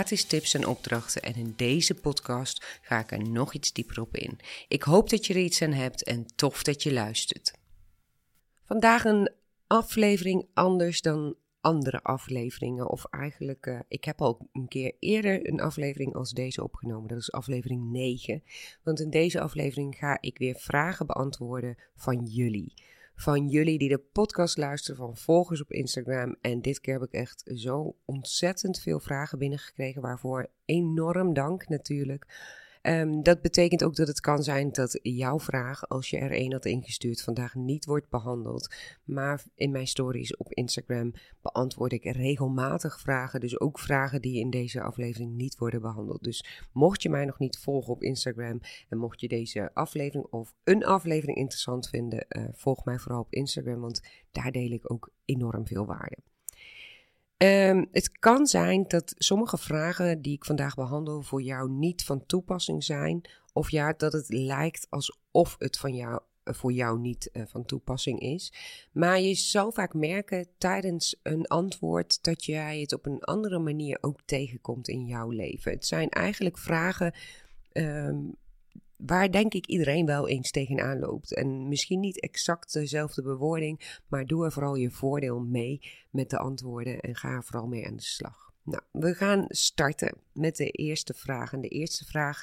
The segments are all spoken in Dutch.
gratis tips en opdrachten. En in deze podcast ga ik er nog iets dieper op in. Ik hoop dat je er iets aan hebt en tof dat je luistert. Vandaag een aflevering anders dan andere afleveringen. Of eigenlijk, uh, ik heb al een keer eerder een aflevering als deze opgenomen. Dat is aflevering 9. Want in deze aflevering ga ik weer vragen beantwoorden van jullie. Van jullie die de podcast luisteren, van volgers op Instagram. En dit keer heb ik echt zo ontzettend veel vragen binnengekregen. Waarvoor enorm dank natuurlijk. Um, dat betekent ook dat het kan zijn dat jouw vraag, als je er een had ingestuurd, vandaag niet wordt behandeld. Maar in mijn stories op Instagram beantwoord ik regelmatig vragen. Dus ook vragen die in deze aflevering niet worden behandeld. Dus mocht je mij nog niet volgen op Instagram en mocht je deze aflevering of een aflevering interessant vinden, uh, volg mij vooral op Instagram, want daar deel ik ook enorm veel waarde. Um, het kan zijn dat sommige vragen die ik vandaag behandel voor jou niet van toepassing zijn. Of ja, dat het lijkt alsof het van jou, eh, voor jou niet uh, van toepassing is. Maar je zal vaak merken tijdens een antwoord dat jij het op een andere manier ook tegenkomt in jouw leven. Het zijn eigenlijk vragen um, waar denk ik iedereen wel eens tegenaan loopt. En misschien niet exact dezelfde bewoording, maar doe er vooral je voordeel mee met de antwoorden en ga er vooral mee aan de slag. Nou, we gaan starten met de eerste vraag. En de eerste vraag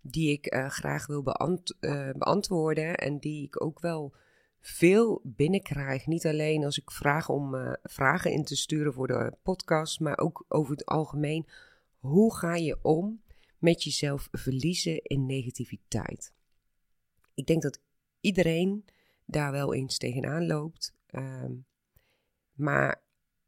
die ik uh, graag wil uh, beantwoorden en die ik ook wel veel binnenkrijg. Niet alleen als ik vraag om uh, vragen in te sturen voor de podcast, maar ook over het algemeen. Hoe ga je om met jezelf verliezen in negativiteit. Ik denk dat iedereen daar wel eens tegenaan loopt. Um, maar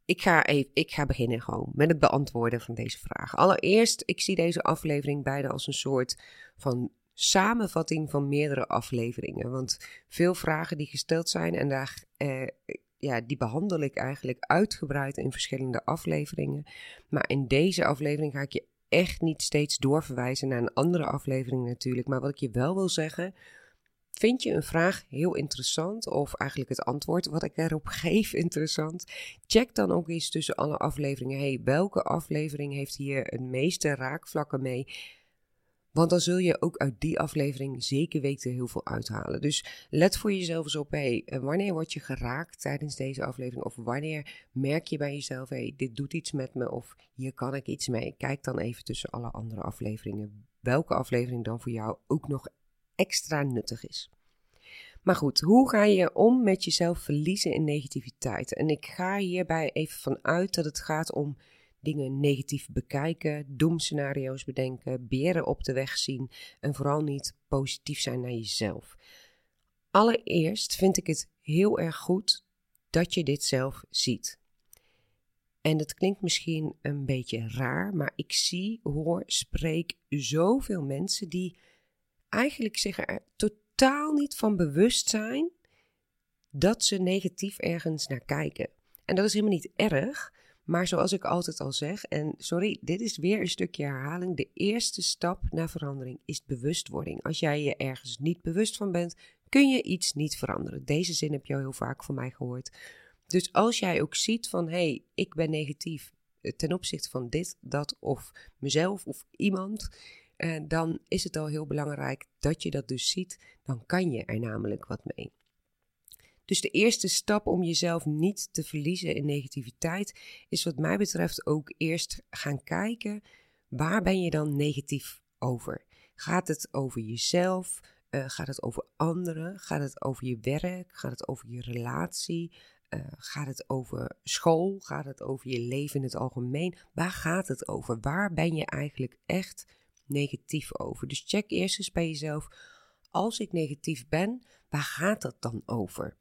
ik ga, even, ik ga beginnen gewoon met het beantwoorden van deze vraag. Allereerst, ik zie deze aflevering beide als een soort van samenvatting van meerdere afleveringen. Want veel vragen die gesteld zijn en daar, eh, ja, die behandel ik eigenlijk uitgebreid in verschillende afleveringen. Maar in deze aflevering ga ik je echt niet steeds doorverwijzen naar een andere aflevering natuurlijk. Maar wat ik je wel wil zeggen, vind je een vraag heel interessant of eigenlijk het antwoord wat ik erop geef interessant? Check dan ook eens tussen alle afleveringen, hey, welke aflevering heeft hier het meeste raakvlakken mee? Want dan zul je ook uit die aflevering zeker weten heel veel uithalen. Dus let voor jezelf eens op, hey, eh, wanneer word je geraakt tijdens deze aflevering? Of wanneer merk je bij jezelf, hey, dit doet iets met me of hier kan ik iets mee? Kijk dan even tussen alle andere afleveringen welke aflevering dan voor jou ook nog extra nuttig is. Maar goed, hoe ga je om met jezelf verliezen in negativiteit? En ik ga hierbij even vanuit dat het gaat om dingen negatief bekijken, doemscenario's bedenken, beren op de weg zien en vooral niet positief zijn naar jezelf. Allereerst vind ik het heel erg goed dat je dit zelf ziet. En dat klinkt misschien een beetje raar, maar ik zie, hoor, spreek zoveel mensen die eigenlijk zich er totaal niet van bewust zijn dat ze negatief ergens naar kijken. En dat is helemaal niet erg, maar zoals ik altijd al zeg, en sorry, dit is weer een stukje herhaling. De eerste stap naar verandering is bewustwording. Als jij je ergens niet bewust van bent, kun je iets niet veranderen. Deze zin heb je al heel vaak van mij gehoord. Dus als jij ook ziet van hé, hey, ik ben negatief eh, ten opzichte van dit, dat of mezelf of iemand, eh, dan is het al heel belangrijk dat je dat dus ziet. Dan kan je er namelijk wat mee. Dus de eerste stap om jezelf niet te verliezen in negativiteit is wat mij betreft ook eerst gaan kijken waar ben je dan negatief over? Gaat het over jezelf? Uh, gaat het over anderen? Gaat het over je werk? Gaat het over je relatie? Uh, gaat het over school? Gaat het over je leven in het algemeen? Waar gaat het over? Waar ben je eigenlijk echt negatief over? Dus check eerst eens bij jezelf. Als ik negatief ben, waar gaat dat dan over?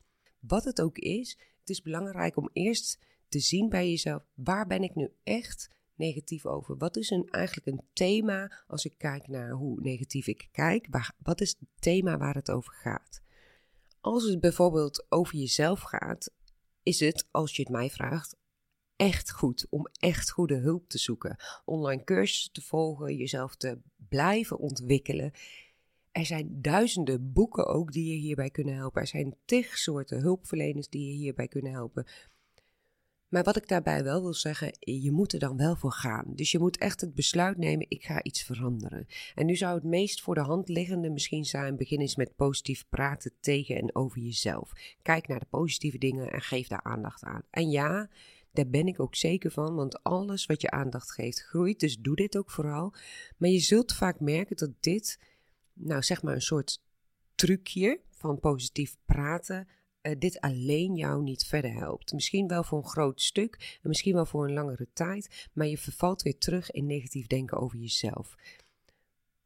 Wat het ook is, het is belangrijk om eerst te zien bij jezelf, waar ben ik nu echt negatief over? Wat is een, eigenlijk een thema als ik kijk naar hoe negatief ik kijk? Waar, wat is het thema waar het over gaat? Als het bijvoorbeeld over jezelf gaat, is het, als je het mij vraagt, echt goed om echt goede hulp te zoeken. Online cursussen te volgen, jezelf te blijven ontwikkelen. Er zijn duizenden boeken ook die je hierbij kunnen helpen. Er zijn tig soorten hulpverleners die je hierbij kunnen helpen. Maar wat ik daarbij wel wil zeggen, je moet er dan wel voor gaan. Dus je moet echt het besluit nemen, ik ga iets veranderen. En nu zou het meest voor de hand liggende misschien zijn, begin eens met positief praten tegen en over jezelf. Kijk naar de positieve dingen en geef daar aandacht aan. En ja, daar ben ik ook zeker van, want alles wat je aandacht geeft groeit. Dus doe dit ook vooral. Maar je zult vaak merken dat dit, nou zeg maar een soort trucje van positief praten, uh, dit alleen jou niet verder helpt. Misschien wel voor een groot stuk en misschien wel voor een langere tijd, maar je vervalt weer terug in negatief denken over jezelf.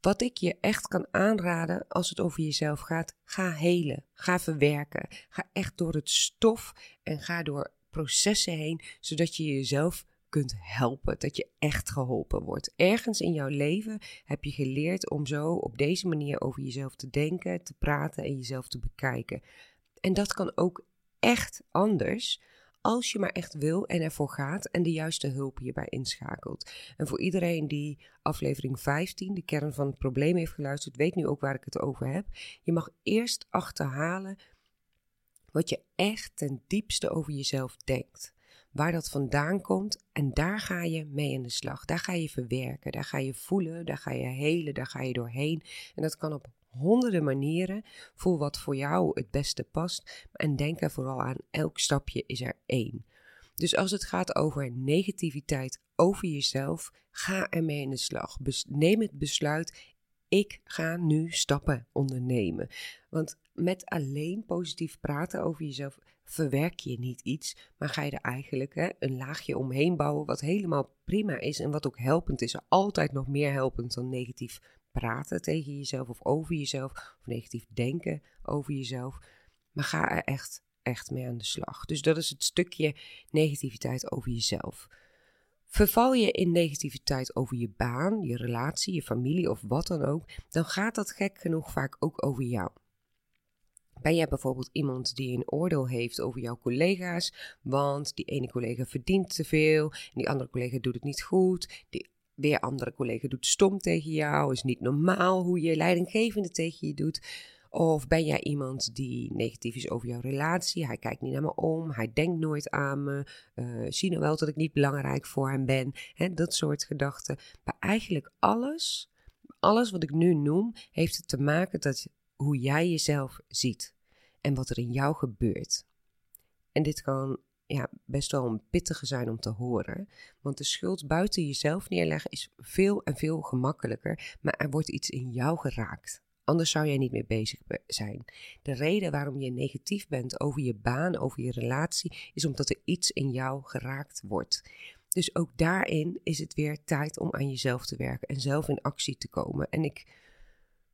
Wat ik je echt kan aanraden als het over jezelf gaat, ga helen, ga verwerken, ga echt door het stof en ga door processen heen, zodat je jezelf kunt helpen, dat je echt geholpen wordt. Ergens in jouw leven heb je geleerd om zo op deze manier over jezelf te denken, te praten en jezelf te bekijken. En dat kan ook echt anders als je maar echt wil en ervoor gaat en de juiste hulp hierbij inschakelt. En voor iedereen die aflevering 15, de kern van het probleem, heeft geluisterd, weet nu ook waar ik het over heb. Je mag eerst achterhalen wat je echt ten diepste over jezelf denkt. Waar dat vandaan komt en daar ga je mee in de slag. Daar ga je verwerken, daar ga je voelen, daar ga je helen, daar ga je doorheen. En dat kan op honderden manieren. Voel wat voor jou het beste past. En denk er vooral aan, elk stapje is er één. Dus als het gaat over negativiteit over jezelf, ga ermee in de slag. neem het besluit, ik ga nu stappen ondernemen. Want met alleen positief praten over jezelf verwerk je niet iets, maar ga je er eigenlijk hè, een laagje omheen bouwen wat helemaal prima is en wat ook helpend is. Altijd nog meer helpend dan negatief praten tegen jezelf of over jezelf of negatief denken over jezelf. Maar ga er echt, echt mee aan de slag. Dus dat is het stukje negativiteit over jezelf. Verval je in negativiteit over je baan, je relatie, je familie of wat dan ook, dan gaat dat gek genoeg vaak ook over jou. Ben jij bijvoorbeeld iemand die een oordeel heeft over jouw collega's, want die ene collega verdient te veel, die andere collega doet het niet goed, die weer andere collega doet stom tegen jou, is niet normaal hoe je leidinggevende tegen je doet. Of ben jij iemand die negatief is over jouw relatie? Hij kijkt niet naar me om, hij denkt nooit aan me. Uh, zie nou wel dat ik niet belangrijk voor hem ben. Dat soort gedachten. Maar eigenlijk alles, alles wat ik nu noem, heeft te maken dat hoe jij jezelf ziet en wat er in jou gebeurt. En dit kan ja, best wel een pittige zijn om te horen. Want de schuld buiten jezelf neerleggen is veel en veel gemakkelijker, maar er wordt iets in jou geraakt. Anders zou jij niet meer bezig zijn. De reden waarom je negatief bent over je baan, over je relatie, is omdat er iets in jou geraakt wordt. Dus ook daarin is het weer tijd om aan jezelf te werken en zelf in actie te komen. En ik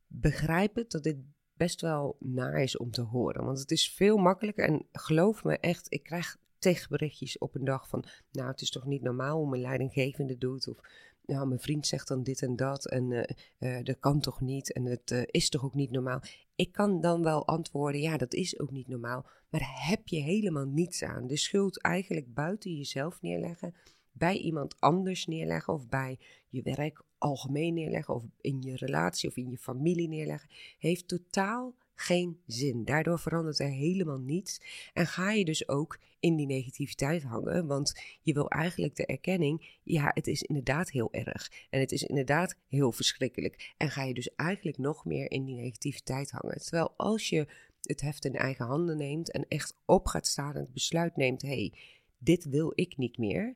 begrijp het dat dit best wel naar is om te horen. Want het is veel makkelijker. En geloof me echt, ik krijg tegenberichtjes op een dag van... Nou, het is toch niet normaal hoe mijn leidinggevende doet. Of nou, mijn vriend zegt dan dit en dat. En uh, dat kan toch niet. En het uh, is toch ook niet normaal. Ik kan dan wel antwoorden, ja, dat is ook niet normaal. Maar heb je helemaal niets aan. De schuld eigenlijk buiten jezelf neerleggen bij iemand anders neerleggen of bij je werk algemeen neerleggen of in je relatie of in je familie neerleggen, heeft totaal geen zin. Daardoor verandert er helemaal niets en ga je dus ook in die negativiteit hangen, want je wil eigenlijk de erkenning, ja, het is inderdaad heel erg en het is inderdaad heel verschrikkelijk en ga je dus eigenlijk nog meer in die negativiteit hangen. Terwijl als je het heft in eigen handen neemt en echt op gaat staan en het besluit neemt, hé, hey, dit wil ik niet meer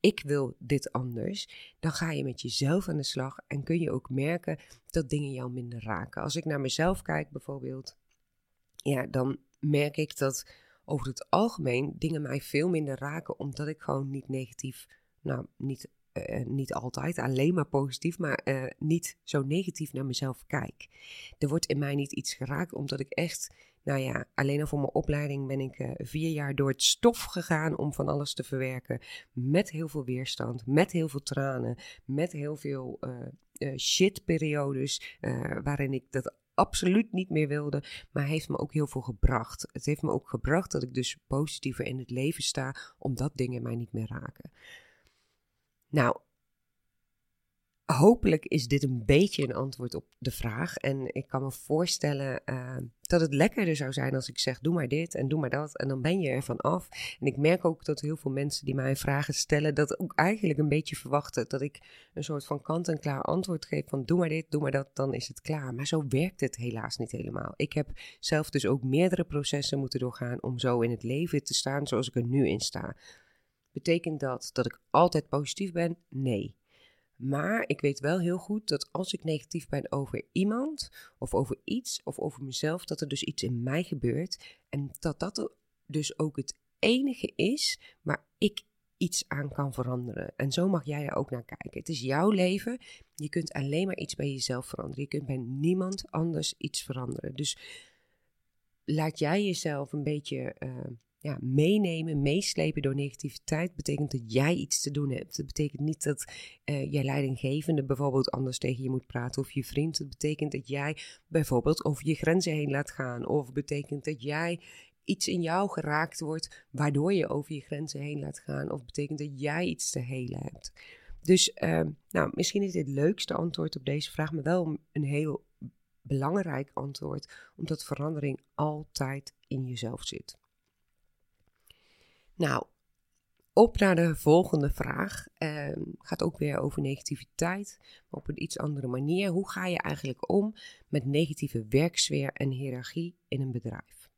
ik wil dit anders, dan ga je met jezelf aan de slag en kun je ook merken dat dingen jou minder raken. Als ik naar mezelf kijk bijvoorbeeld, ja, dan merk ik dat over het algemeen dingen mij veel minder raken, omdat ik gewoon niet negatief, nou, niet, uh, niet altijd alleen maar positief, maar uh, niet zo negatief naar mezelf kijk. Er wordt in mij niet iets geraakt, omdat ik echt Nou ja, alleen al voor mijn opleiding ben ik uh, vier jaar door het stof gegaan om van alles te verwerken. Met heel veel weerstand, met heel veel tranen, met heel veel uh, shitperiodes waarin ik dat absoluut niet meer wilde, maar heeft me ook heel veel gebracht. Het heeft me ook gebracht dat ik dus positiever in het leven sta, omdat dingen mij niet meer raken. Nou, hopelijk is dit een beetje een antwoord op de vraag. En ik kan me voorstellen uh, dat het lekkerder zou zijn als ik zeg: doe maar dit en doe maar dat. En dan ben je er van af. En ik merk ook dat heel veel mensen die mij vragen stellen, dat ook eigenlijk een beetje verwachten dat ik een soort van kant-en-klaar antwoord geef: van doe maar dit, doe maar dat, dan is het klaar. Maar zo werkt het helaas niet helemaal. Ik heb zelf dus ook meerdere processen moeten doorgaan om zo in het leven te staan zoals ik er nu in sta. Betekent dat dat ik altijd positief ben? Nee. Maar ik weet wel heel goed dat als ik negatief ben over iemand of over iets of over mezelf, dat er dus iets in mij gebeurt. En dat dat dus ook het enige is waar ik iets aan kan veranderen. En zo mag jij er ook naar kijken. Het is jouw leven. Je kunt alleen maar iets bij jezelf veranderen. Je kunt bij niemand anders iets veranderen. Dus laat jij jezelf een beetje. Uh, ja, meenemen, meeslepen door negativiteit, betekent dat jij iets te doen hebt. Het betekent niet dat uh, jij leidinggevende bijvoorbeeld anders tegen je moet praten of je vriend. Het betekent dat jij bijvoorbeeld over je grenzen heen laat gaan. Of betekent dat jij iets in jou geraakt wordt waardoor je over je grenzen heen laat gaan. Of betekent dat jij iets te helen hebt. Dus uh, nou, misschien is dit het leukste antwoord op deze vraag, maar wel een heel belangrijk antwoord, omdat verandering altijd in jezelf zit. Nou, op naar de volgende vraag. Uh, gaat ook weer over negativiteit, maar op een iets andere manier. Hoe ga je eigenlijk om met negatieve werksfeer en hiërarchie in een bedrijf?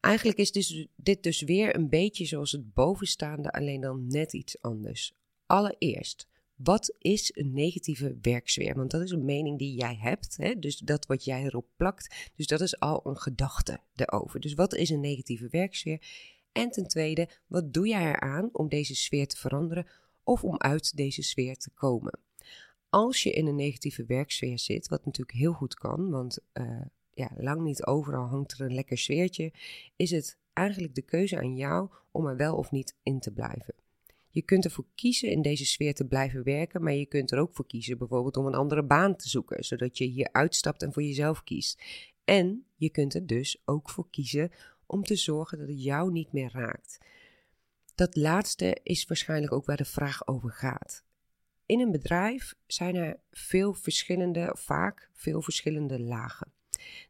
Eigenlijk is dus, dit dus weer een beetje zoals het bovenstaande, alleen dan net iets anders. Allereerst, wat is een negatieve werksfeer? Want dat is een mening die jij hebt, hè? dus dat wat jij erop plakt. Dus dat is al een gedachte erover. Dus wat is een negatieve werksfeer? En ten tweede, wat doe jij eraan om deze sfeer te veranderen of om uit deze sfeer te komen? Als je in een negatieve werksfeer zit, wat natuurlijk heel goed kan, want uh, ja, lang niet overal hangt er een lekker sfeertje, is het eigenlijk de keuze aan jou om er wel of niet in te blijven. Je kunt ervoor kiezen in deze sfeer te blijven werken, maar je kunt er ook voor kiezen bijvoorbeeld om een andere baan te zoeken, zodat je hier uitstapt en voor jezelf kiest. En je kunt er dus ook voor kiezen om te zorgen dat het jou niet meer raakt. Dat laatste is waarschijnlijk ook waar de vraag over gaat. In een bedrijf zijn er veel verschillende, vaak veel verschillende lagen.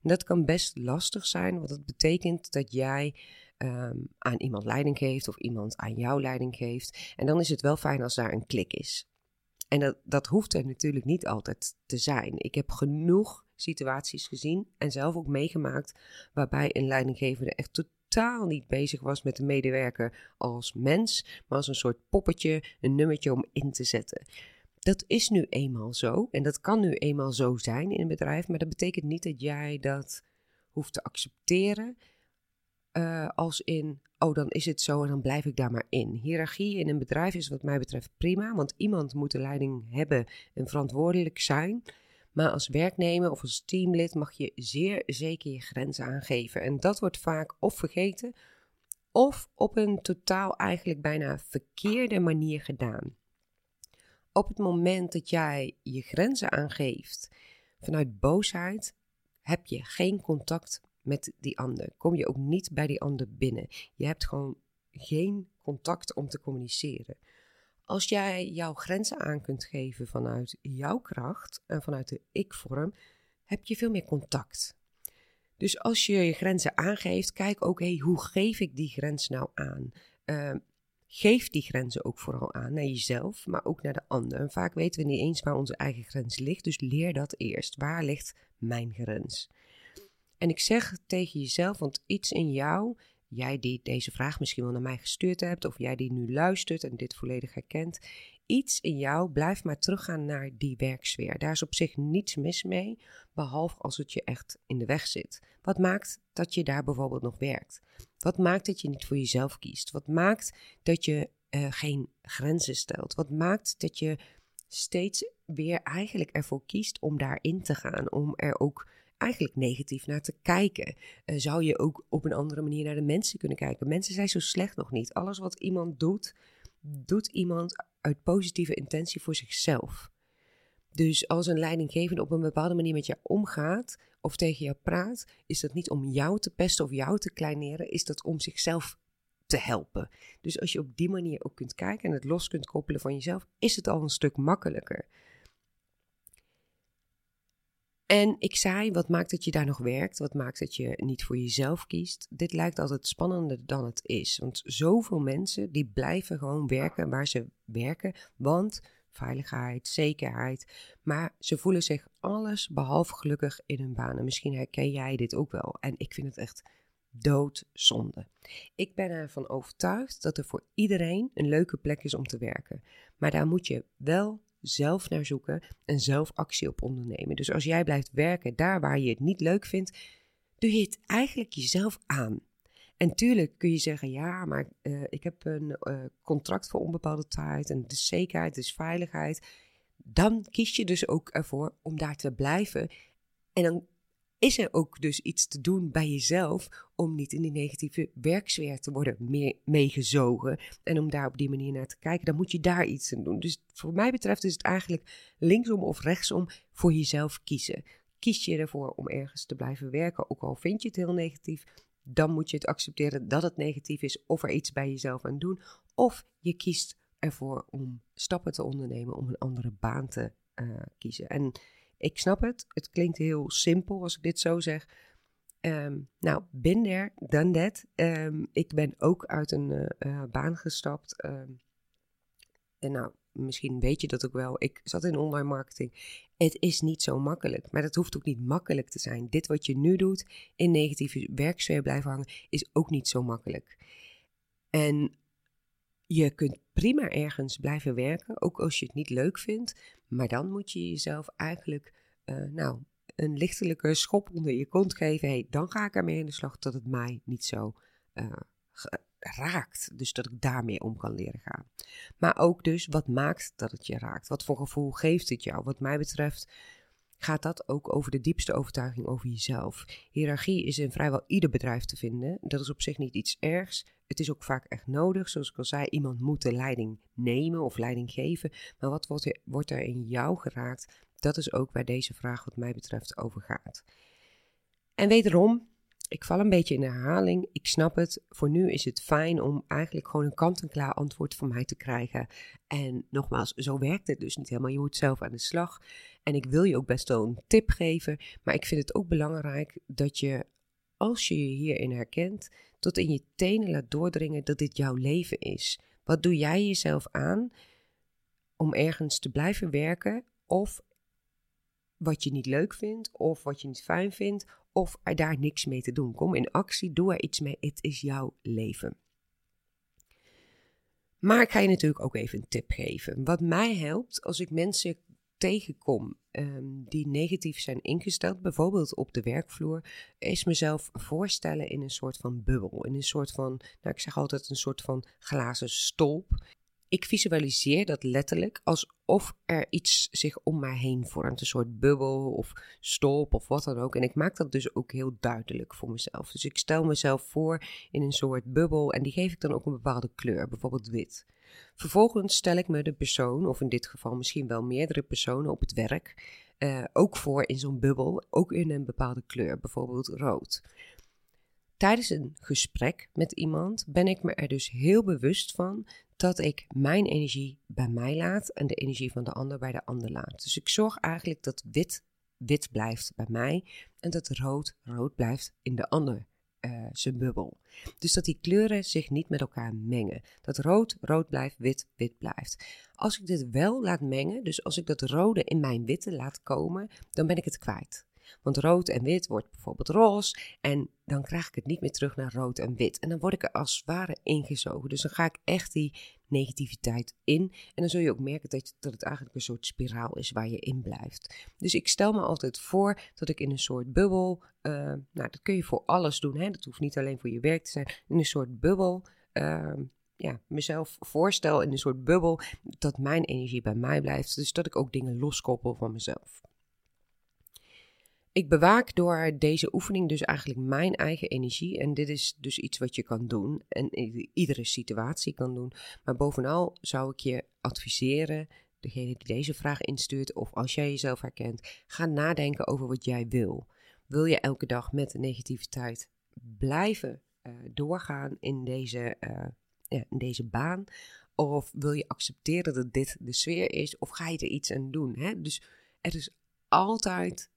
dat kan best lastig zijn, want dat betekent dat jij ehm, aan iemand leiding geeft of iemand aan jou leiding geeft. En dan is het wel fijn als daar een klik is. En dat, dat hoeft er natuurlijk niet altijd te zijn. Ik heb genoeg situaties gezien en zelf ook meegemaakt waarbij een leidinggevende echt totaal niet bezig was met de medewerker als mens, maar als een soort poppetje, een nummertje om in te zetten. Dat is nu eenmaal zo en dat kan nu eenmaal zo zijn in een bedrijf, maar dat betekent niet dat jij dat hoeft te accepteren. Uh, als in, oh dan is het zo en dan blijf ik daar maar in. Hierarchie in een bedrijf is wat mij betreft prima, want iemand moet de leiding hebben en verantwoordelijk zijn. Maar als werknemer of als teamlid mag je zeer zeker je grenzen aangeven. En dat wordt vaak of vergeten of op een totaal eigenlijk bijna verkeerde manier gedaan. Op het moment dat jij je grenzen aangeeft vanuit boosheid, heb je geen contact met die ander. Kom je ook niet bij die ander binnen. Je hebt gewoon geen contact om te communiceren. Als jij jouw grenzen aan kunt geven vanuit jouw kracht en vanuit de ik-vorm, heb je veel meer contact. Dus als je je grenzen aangeeft, kijk ook, hey, hoe geef ik die grens nou aan? Uh, geef die grenzen ook vooral aan naar jezelf, maar ook naar de ander. En vaak weten we niet eens waar onze eigen grens ligt, dus leer dat eerst. Waar ligt mijn grens? En ik zeg tegen jezelf, want iets in jou jij die deze vraag misschien wel naar mij gestuurd hebt, of jij die nu luistert en dit volledig herkent, iets in jou blijft maar teruggaan naar die werksfeer. Daar is op zich niets mis mee, behalve als het je echt in de weg zit. Wat maakt dat je daar bijvoorbeeld nog werkt? Wat maakt dat je niet voor jezelf kiest? Wat maakt dat je uh, geen grenzen stelt? Wat maakt dat je steeds weer eigenlijk ervoor kiest om daarin te gaan, om er ook eigenlijk negatief naar te kijken. Uh, zou je ook op een andere manier naar de mensen kunnen kijken? Mensen zijn zo slecht nog niet. Alles wat iemand doet, doet iemand uit positieve intentie voor zichzelf. Dus als een leidinggevende op een bepaalde manier met jou omgaat of tegen jou praat, is dat niet om jou te pesten of jou te kleineren, is dat om zichzelf te helpen. Dus als je op die manier ook kunt kijken en het los kunt koppelen van jezelf, is het al een stuk makkelijker. En ik zei, wat maakt dat je daar nog werkt? Wat maakt dat je niet voor jezelf kiest? Dit lijkt altijd spannender dan het is. Want zoveel mensen die blijven gewoon werken waar ze werken. Want veiligheid, zekerheid. Maar ze voelen zich alles behalve gelukkig in hun baan. En misschien herken jij dit ook wel. En ik vind het echt doodzonde. Ik ben ervan overtuigd dat er voor iedereen een leuke plek is om te werken. Maar daar moet je wel zelf naar zoeken en zelf actie op ondernemen. Dus als jij blijft werken daar waar je het niet leuk vindt, doe je het eigenlijk jezelf aan. En tuurlijk kun je zeggen, ja, maar uh, ik heb een uh, contract voor onbepaalde tijd en is zekerheid, is veiligheid. Dan kies je dus ook ervoor om daar te blijven. En dan is er ook dus iets te doen bij jezelf om niet in die negatieve werksfeer te worden meegezogen. En om daar op die manier naar te kijken, dan moet je daar iets aan doen. Dus voor mij betreft is het eigenlijk linksom of rechtsom voor jezelf kiezen. Kies je ervoor om ergens te blijven werken, ook al vind je het heel negatief, dan moet je het accepteren dat het negatief is of er iets bij jezelf aan doen. Of je kiest ervoor om stappen te ondernemen om een andere baan te uh, kiezen. En ik snap het. Het klinkt heel simpel als ik dit zo zeg. Um, nou, bin there, done that. Um, ik ben ook uit een uh, uh, baan gestapt. Um, en nou, misschien weet je dat ook wel. Ik zat in online marketing. Het is niet zo makkelijk, maar dat hoeft ook niet makkelijk te zijn. Dit wat je nu doet, in negatieve werksfeer blijven hangen, is ook niet zo makkelijk. En je kunt prima ergens blijven werken, ook als je het niet leuk vindt. Maar dan moet je jezelf eigenlijk, uh, nou, een lichtelijke schop onder je kont geven. Hey, dan ga ik ermee in de slag dat het mij niet zo uh, raakt. Dus dat ik daarmee om kan leren gaan. Maar ook dus, wat maakt dat het je raakt? Wat voor gevoel geeft het jou? Wat mij betreft gaat dat ook over de diepste overtuiging over jezelf. Hierarchie is in vrijwel ieder bedrijf te vinden. Dat is op zich niet iets ergs. Het is ook vaak echt nodig. Zoals ik al zei, iemand moet de leiding nemen of leiding geven. Maar wat wordt er, wordt er in jou geraakt? Dat is ook waar deze vraag wat mij betreft over gaat. En wederom, ik val een beetje in herhaling. Ik snap het. Voor nu is het fijn om eigenlijk gewoon een kant-en-klaar antwoord van mij te krijgen. En nogmaals, zo werkt het dus niet helemaal. Je moet zelf aan de slag. En ik wil je ook best wel een tip geven. Maar ik vind het ook belangrijk dat je, als je je hierin herkent, tot in je tenen laat doordringen dat dit jouw leven is. Wat doe jij jezelf aan om ergens te blijven werken of wat je niet leuk vindt of wat je niet fijn vindt of er daar niks mee te doen. Kom in actie, doe er iets mee. Het is jouw leven. Maar ik ga je natuurlijk ook even een tip geven. Wat mij helpt als ik mensen tegenkom um, die negatief zijn ingesteld, bijvoorbeeld op de werkvloer, is mezelf voorstellen in een soort van bubbel. In een soort van, nou ik zeg altijd een soort van glazen stolp. Ik visualiseer dat letterlijk alsof er iets zich om mij heen vormt. Een soort bubbel of stolp of wat dan ook. En ik maak dat dus ook heel duidelijk voor mezelf. Dus ik stel mezelf voor in een soort bubbel en die geef ik dan ook een bepaalde kleur, bijvoorbeeld wit. Vervolgens stel ik me de persoon, of in dit geval misschien wel meerdere personen op het werk, uh, ook voor in zo'n bubbel, ook in een bepaalde kleur, bijvoorbeeld rood. Tijdens een gesprek met iemand ben ik me er dus heel bewust van dat ik mijn energie bij mij laat en de energie van de ander bij de ander laat. Dus ik zorg eigenlijk dat wit wit blijft bij mij en dat rood rood blijft in de ander uh, zijn bubbel. Dus dat die kleuren zich niet met elkaar mengen. Dat rood rood blijft, wit wit blijft. Als ik dit wel laat mengen, dus als ik dat rode in mijn witte laat komen, dan ben ik het kwijt. Want rood en wit wordt bijvoorbeeld roze. En dan krijg ik het niet meer terug naar rood en wit. En dan word ik er als het ware ingezogen. Dus dan ga ik echt die negativiteit in. En dan zul je ook merken dat, dat het eigenlijk een soort spiraal is waar je in blijft. Dus ik stel me altijd voor dat ik in een soort bubbel. Uh, nou, dat kun je voor alles doen. Hè? Dat hoeft niet alleen voor je werk te zijn. In een soort bubbel. Uh, ja, mezelf voorstel in een soort bubbel dat mijn energie bij mij blijft. Dus dat ik ook dingen loskoppel van mezelf. Ik bewaak door deze oefening dus eigenlijk mijn eigen energie. En dit is dus iets wat je kan doen en in iedere situatie kan doen. Maar bovenal zou ik je adviseren, degene die deze vraag instuurt, of als jij jezelf herkent, ga nadenken over wat jij wil. Wil je elke dag met negativiteit blijven uh, doorgaan in deze, uh, ja, in deze baan? Of wil je accepteren dat dit de sfeer is? Of ga je er iets aan doen? Hè? Dus er is altijd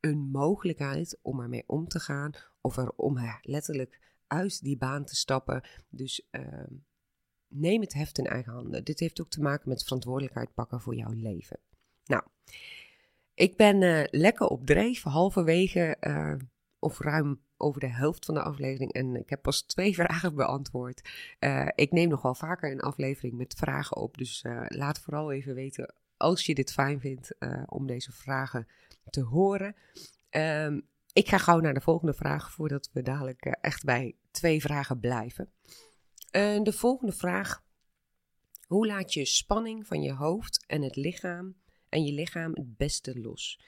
een mogelijkheid om ermee om te gaan. Of er om letterlijk uit die baan te stappen. Dus uh, neem het heft in eigen handen. Dit heeft ook te maken met verantwoordelijkheid pakken voor jouw leven. Nou, ik ben uh, lekker op dreef, halverwege uh, of ruim over de helft van de aflevering. En ik heb pas twee vragen beantwoord. Uh, ik neem nog wel vaker een aflevering met vragen op. Dus laat vooral even weten als je dit fijn vindt om deze vragen te horen. Um, ik ga gauw naar de volgende vraag voordat we dadelijk echt bij twee vragen blijven. Uh, de volgende vraag. Hoe laat je spanning van je hoofd en het lichaam en je lichaam het beste los?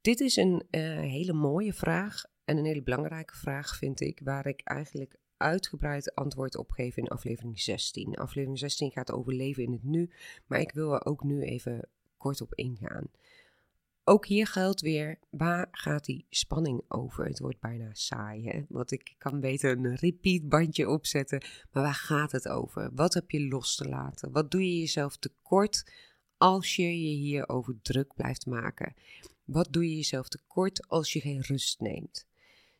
Dit is een uh, hele mooie vraag en een hele belangrijke vraag, vind ik, waar ik eigenlijk uitgebreid antwoord op geef in aflevering 16. Aflevering 16 gaat over leven in het nu, maar ik wil er ook nu even kort op ingaan. Ook hier geldt weer, waar gaat die spanning over? Het wordt bijna saai, hè? Want ik kan beter een repeat bandje opzetten. Maar waar gaat het over? Wat heb je los te laten? Wat doe je jezelf tekort als je je hierover druk blijft maken? Wat doe je jezelf tekort als je geen rust neemt?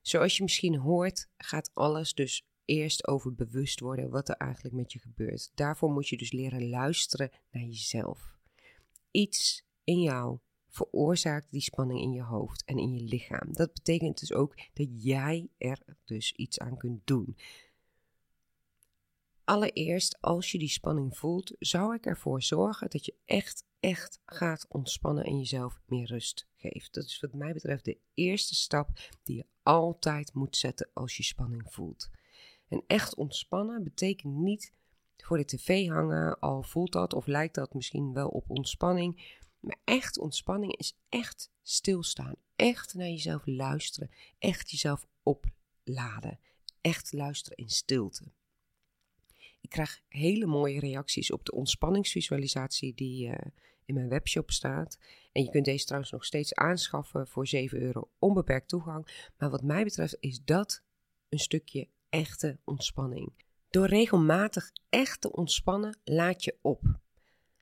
Zoals je misschien hoort, gaat alles dus eerst over bewust worden wat er eigenlijk met je gebeurt. Daarvoor moet je dus leren luisteren naar jezelf. Iets in jou veroorzaakt die spanning in je hoofd en in je lichaam. Dat betekent dus ook dat jij er dus iets aan kunt doen. Allereerst, als je die spanning voelt, zou ik ervoor zorgen dat je echt, echt gaat ontspannen en jezelf meer rust geeft. Dat is wat mij betreft de eerste stap die je altijd moet zetten als je spanning voelt. En echt ontspannen betekent niet voor de tv hangen, al voelt dat of lijkt dat misschien wel op ontspanning. Maar echt ontspanning is echt stilstaan. Echt naar jezelf luisteren. Echt jezelf opladen. Echt luisteren in stilte. Ik krijg hele mooie reacties op de ontspanningsvisualisatie die uh, in mijn webshop staat. En je kunt deze trouwens nog steeds aanschaffen voor 7 euro onbeperkt toegang. Maar wat mij betreft is dat een stukje echte ontspanning. Door regelmatig echt te ontspannen laat je op.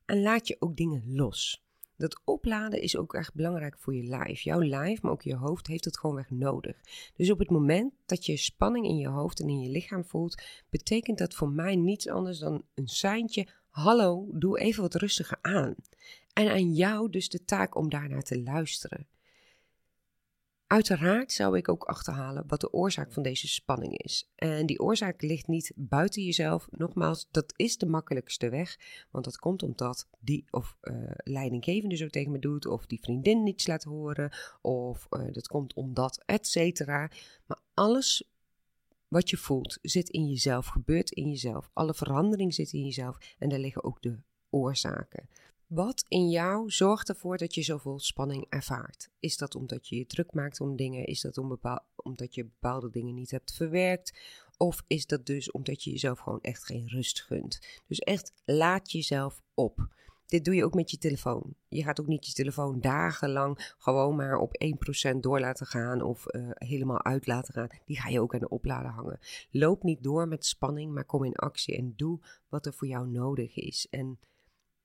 En laat je ook dingen los. Dat opladen is ook echt belangrijk voor je lijf. Jouw lijf, maar ook je hoofd, heeft het gewoon weg nodig. Dus op het moment dat je spanning in je hoofd en in je lichaam voelt, betekent dat voor mij niets anders dan een seintje. Hallo, doe even wat rustiger aan. En aan jou dus de taak om daarnaar te luisteren. Uiteraard zou ik ook achterhalen wat de oorzaak van deze spanning is. En die oorzaak ligt niet buiten jezelf. Nogmaals, dat is de makkelijkste weg. Want dat komt omdat die of uh, leidinggevende zo tegen me doet, of die vriendin niets laat horen, of uh, dat komt omdat, et cetera. Maar alles wat je voelt zit in jezelf, gebeurt in jezelf. Alle verandering zit in jezelf en daar liggen ook de oorzaken. Wat in jou zorgt ervoor dat je zoveel spanning ervaart? Is dat omdat je je druk maakt om dingen? Is dat om omdat je bepaalde dingen niet hebt verwerkt? Of is dat dus omdat je jezelf gewoon echt geen rust gunt? Dus echt laat jezelf op. Dit doe je ook met je telefoon. Je gaat ook niet je telefoon dagenlang gewoon maar op 1% door laten gaan of uh, helemaal uit laten gaan. Die ga je ook aan de oplader hangen. Loop niet door met spanning, maar kom in actie en doe wat er voor jou nodig is. En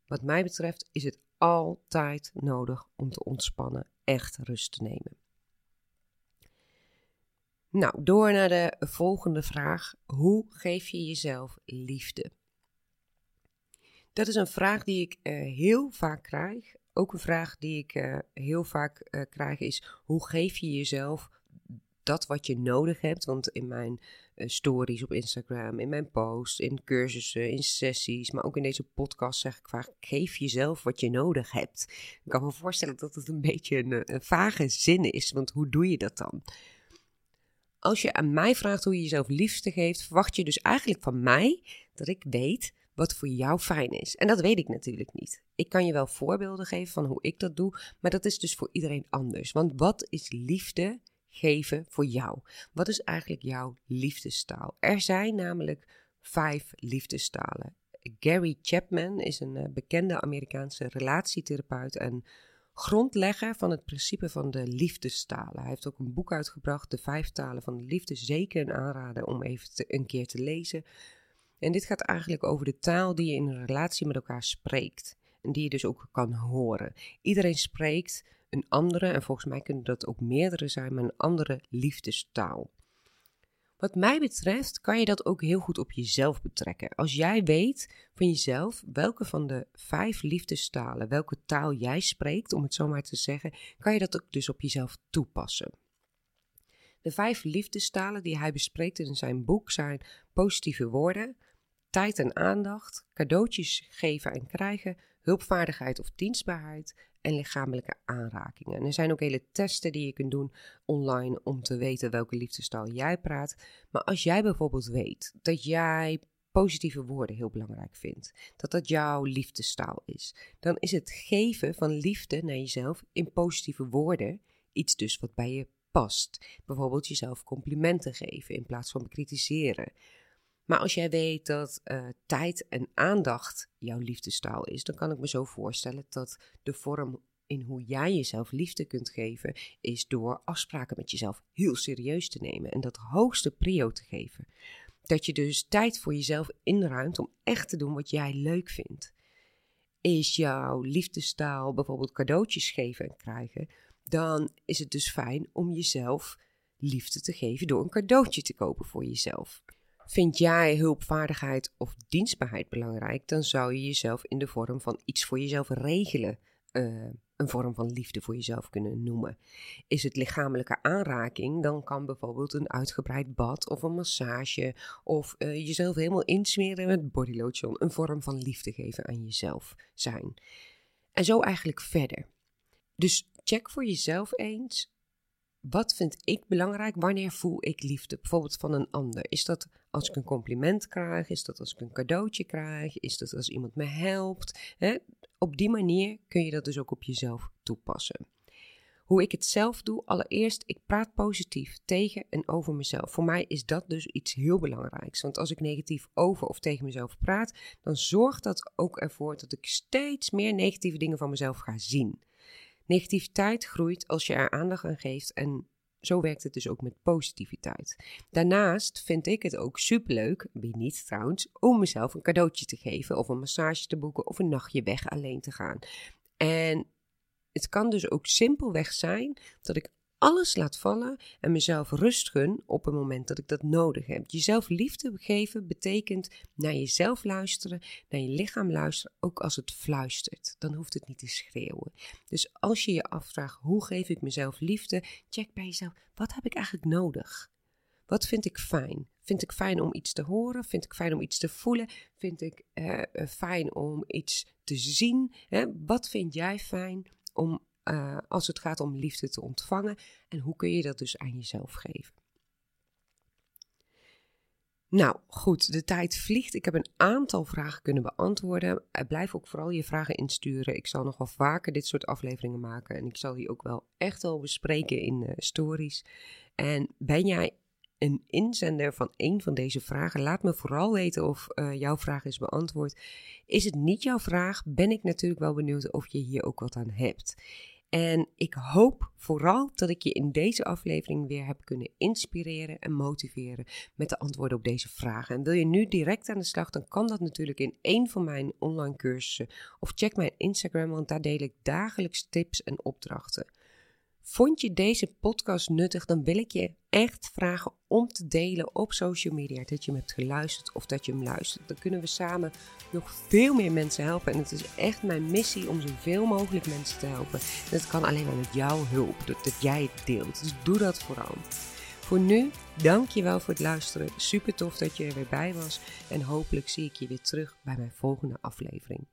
wat mij betreft is het altijd nodig om te ontspannen, echt rust te nemen. Nou, door naar de volgende vraag. Hoe geef je jezelf liefde? Dat is een vraag die ik uh, heel vaak krijg. Ook een vraag die ik uh, heel vaak uh, krijg is: hoe geef je jezelf dat wat je nodig hebt? Want in mijn stories op Instagram, in mijn posts, in cursussen, in sessies, maar ook in deze podcast zeg ik vaak: geef jezelf wat je nodig hebt. Ik kan me voorstellen dat het een beetje een, een vage zin is, want hoe doe je dat dan? Als je aan mij vraagt hoe je jezelf liefde geeft, verwacht je dus eigenlijk van mij dat ik weet wat voor jou fijn is. En dat weet ik natuurlijk niet. Ik kan je wel voorbeelden geven van hoe ik dat doe, maar dat is dus voor iedereen anders. Want wat is liefde geven voor jou? Wat is eigenlijk jouw liefdestaal? Er zijn namelijk vijf liefdestalen. Gary Chapman is een eh, bekende Amerikaanse relatietherapeut en grondlegger van het principe van de liefdestalen. Hij heeft ook een boek uitgebracht, De Vijf Talen van de Liefde. Zeker een aanrader om even een keer te lezen. En dit gaat eigenlijk over de taal die je in een relatie met elkaar spreekt. Die je dus ook kan horen. Iedereen spreekt een andere, en volgens mij kunnen dat ook meerdere zijn, maar een andere liefdestaal. Wat mij betreft kan je dat ook heel goed op jezelf betrekken. Als jij weet van jezelf welke van de vijf liefdestalen, welke taal jij spreekt, om het zo maar te zeggen, kan je dat ook dus op jezelf toepassen. De vijf liefdestalen die hij bespreekt in zijn boek zijn positieve woorden, tijd en aandacht, cadeautjes geven en krijgen, hulpvaardigheid of dienstbaarheid en lichamelijke aanrakingen. En er zijn ook hele testen die je kunt doen online om te weten welke liefdestaal jij praat. Maar als jij bijvoorbeeld weet dat jij positieve woorden heel belangrijk vindt, dat dat jouw liefdestaal is, dan is het geven van liefde naar jezelf in positieve woorden iets dus wat bij je past. Bijvoorbeeld jezelf complimenten geven in plaats van bekritiseren. Maar als jij weet dat uh, tijd en aandacht jouw liefdestaal is, dan kan ik me zo voorstellen dat de vorm in hoe jij jezelf liefde kunt geven, is door afspraken met jezelf heel serieus te nemen en dat hoogste prio te geven. Dat je dus tijd voor jezelf inruimt om echt te doen wat jij leuk vindt. Is jouw liefdestaal bijvoorbeeld cadeautjes geven en krijgen, dan is het dus fijn om jezelf liefde te geven door een cadeautje te kopen voor jezelf. Vind jij hulpvaardigheid of dienstbaarheid belangrijk, dan zou je jezelf in de vorm van iets voor jezelf regelen uh, een vorm van liefde voor jezelf kunnen noemen. Is het lichamelijke aanraking, dan kan bijvoorbeeld een uitgebreid bad of een massage of uh, jezelf helemaal insmeren met bodylotion een vorm van liefde geven aan jezelf zijn. En zo eigenlijk verder. Dus check voor jezelf eens wat vind ik belangrijk? Wanneer voel ik liefde? Bijvoorbeeld van een ander. Is dat als ik een compliment krijg? Is dat als ik een cadeautje krijg? Is dat als iemand me helpt? Op die manier kun je dat dus ook op jezelf toepassen. Hoe ik het zelf doe, allereerst, ik praat positief tegen en over mezelf. Voor mij is dat dus iets heel belangrijks. Want als ik negatief over of tegen mezelf praat, dan zorgt dat ook ervoor dat ik steeds meer negatieve dingen van mezelf ga zien. Negativiteit groeit als je er aandacht aan geeft en zo werkt het dus ook met positiviteit. Daarnaast vind ik het ook superleuk, wie niet trouwens, om mezelf een cadeautje te geven of een massage te boeken of een nachtje weg alleen te gaan. En het kan dus ook simpelweg zijn dat ik alles laat vallen en mezelf rust gun op het moment dat ik dat nodig heb. Jezelf liefde geven betekent naar jezelf luisteren, naar je lichaam luisteren, ook als het fluistert. Dan hoeft het niet te schreeuwen. Dus als je je afvraagt hoe geef ik mezelf liefde, check bij jezelf, wat heb ik eigenlijk nodig? Wat vind ik fijn? Vind ik fijn om iets te horen? Vind ik fijn om iets te voelen? Vind ik uh, fijn om iets te zien? Hè? Wat vind jij fijn om uh, als het gaat om liefde te ontvangen. En hoe kun je dat dus aan jezelf geven? Nou goed, de tijd vliegt. Ik heb een aantal vragen kunnen beantwoorden. Blijf ook vooral je vragen insturen. Ik zal nog wel vaker dit soort afleveringen maken. En ik zal die ook wel echt wel bespreken in uh, stories. En ben jij een inzender van een van deze vragen. Laat me vooral weten of jouw vraag is beantwoord. Is het niet jouw vraag, ben ik natuurlijk wel benieuwd of je hier ook wat aan hebt. En ik hoop vooral dat ik je in deze aflevering weer heb kunnen inspireren en motiveren met de antwoorden op deze vragen. En wil je nu direct aan de slag, dan kan dat natuurlijk in een van mijn online cursussen. Of check mijn Instagram, want daar deel ik dagelijks tips en opdrachten. Vond je deze podcast nuttig, dan wil ik je echt vragen om te delen op social media dat je hem hebt geluisterd of dat je hem luistert. Dan kunnen we samen nog veel meer mensen helpen. En het is echt mijn missie om zoveel mogelijk mensen te helpen. En dat kan alleen maar met jouw hulp, dat, jij het deelt. Dus doe dat vooral. Voor nu, dank je wel voor het luisteren. Super tof dat je er weer bij was. En hopelijk zie ik je weer terug bij mijn volgende aflevering.